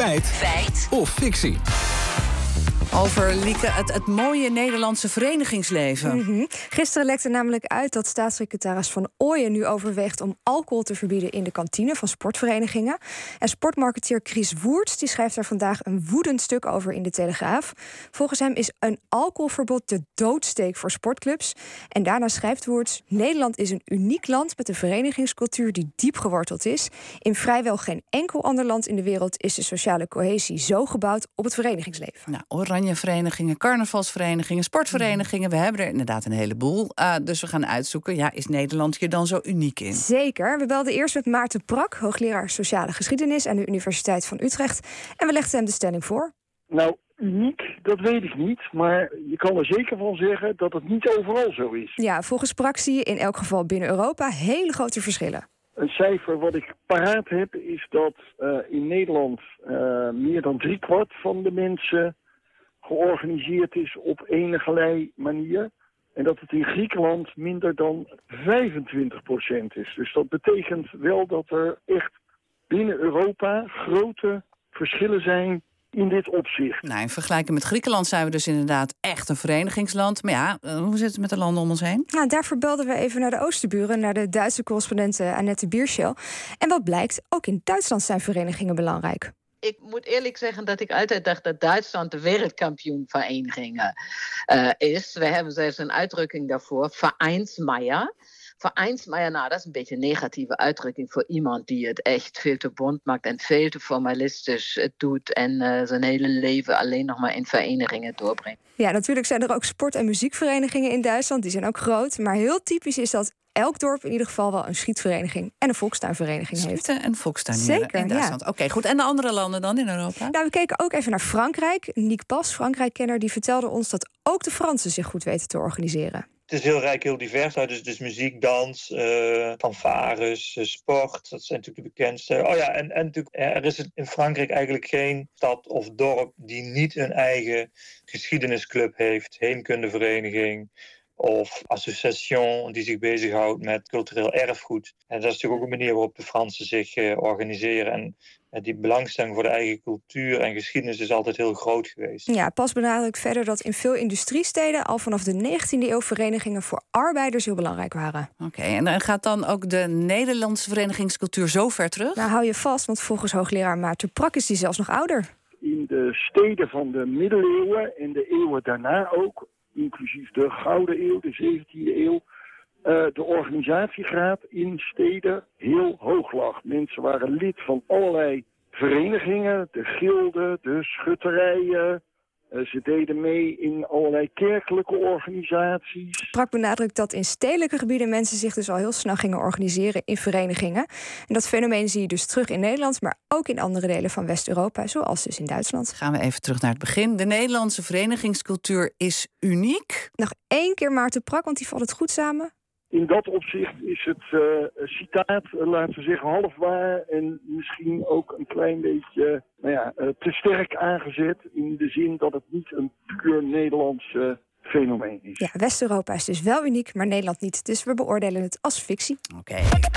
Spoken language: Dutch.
Feit. Feit. Of fictie. Over Lieke, het, het mooie Nederlandse verenigingsleven. Mhm. Gisteren lekte namelijk uit dat staatssecretaris Van Ooyen nu overweegt om alcohol te verbieden in de kantine van sportverenigingen. En sportmarketeer Chris Woerts die schrijft daar vandaag een woedend stuk over in de Telegraaf. Volgens hem is een alcoholverbod de doodsteek voor sportclubs. En daarna schrijft Woerts: Nederland is een uniek land met een verenigingscultuur die diep geworteld is. In vrijwel geen enkel ander land in de wereld is de sociale cohesie zo gebouwd op het verenigingsleven. Nou, oranjeverenigingen, carnavalsverenigingen, sportverenigingen. We hebben er inderdaad een heleboel. Uh, dus we gaan uitzoeken, ja, is Nederland hier dan zo uniek in? Zeker. We belden eerst met Maarten Prak, hoogleraar sociale geschiedenis aan de Universiteit van Utrecht. En we legden hem de stelling voor. Nou, uniek, dat weet ik niet. Maar je kan er zeker van zeggen dat het niet overal zo is. Ja, volgens Prak zie je in elk geval binnen Europa hele grote verschillen. Een cijfer wat ik paraat heb is dat uh, in Nederland uh, meer dan driekwart van de mensen georganiseerd is op enige manier. En dat het in Griekenland minder dan 25% is. Dus dat betekent wel dat er echt binnen Europa grote verschillen zijn in dit opzicht. Nou, in vergelijking met Griekenland zijn we dus inderdaad echt een verenigingsland. Maar ja, eh, hoe zit het met de landen om ons heen? Nou, daarvoor belden we even naar de Oosterburen, naar de Duitse correspondent Annette Bierschel. En wat blijkt, ook in Duitsland zijn verenigingen belangrijk ik moet eerlijk zeggen dat ik altijd dacht dat Duitsland de wereldkampioen verenigingen uh, is. We hebben zelfs een uitdrukking daarvoor, Vereinsmeier. Vereinsmeier, nou, dat is een beetje een negatieve uitdrukking voor iemand die het echt veel te bond maakt en veel te formalistisch doet en uh, zijn hele leven alleen nog maar in verenigingen doorbrengt. Ja, natuurlijk zijn er ook sport- en muziekverenigingen in Duitsland, die zijn ook groot. Maar heel typisch is dat elk dorp in ieder geval wel een schietvereniging en een volkstuinvereniging heeft. Schieten en volkstuin Zeker, in Duitsland. Oké, goed. En de andere landen dan in Europa? Nou, we keken ook even naar Frankrijk. Nick Pas, Frankrijk-kenner, die vertelde ons dat ook de Fransen zich goed weten te organiseren. Het is heel rijk, heel divers. Dus, dus muziek, dans, uh, fanfares, uh, sport. Dat zijn natuurlijk de bekendste. Oh ja, en, en natuurlijk, er is in Frankrijk eigenlijk geen stad of dorp die niet een eigen geschiedenisclub heeft, heemkundevereniging of association die zich bezighoudt met cultureel erfgoed. En dat is natuurlijk ook een manier waarop de Fransen zich uh, organiseren. En uh, die belangstelling voor de eigen cultuur en geschiedenis is altijd heel groot geweest. Ja, pas benadrukt verder dat in veel industriesteden al vanaf de 19e eeuw verenigingen voor arbeiders heel belangrijk waren. Oké, okay, en gaat dan ook de Nederlandse verenigingscultuur zo ver terug? Nou, hou je vast, want volgens hoogleraar Maarten Prak is die zelfs nog ouder. In de steden van de middeleeuwen en de eeuwen daarna ook inclusief de Gouden Eeuw, de 17e eeuw, uh, de organisatiegraad in steden heel hoog lag. Mensen waren lid van allerlei verenigingen, de gilden, de schutterijen. Uh, ze deden mee in allerlei kerkelijke organisaties. Prak benadrukt dat in stedelijke gebieden mensen zich dus al heel snel gingen organiseren in verenigingen. En dat fenomeen zie je dus terug in Nederland, maar ook in andere delen van West-Europa, zoals dus in Duitsland. Gaan we even terug naar het begin. De Nederlandse verenigingscultuur is uniek. Nog één keer Maarten Prak, want die valt het goed samen. In dat opzicht is het uh, citaat, uh, laten we zeggen, half waar en misschien ook een klein beetje nou ja, uh, te sterk aangezet. In de zin dat het niet een puur Nederlands fenomeen is. Ja, West-Europa is dus wel uniek, maar Nederland niet. Dus we beoordelen het als fictie. Oké. Okay.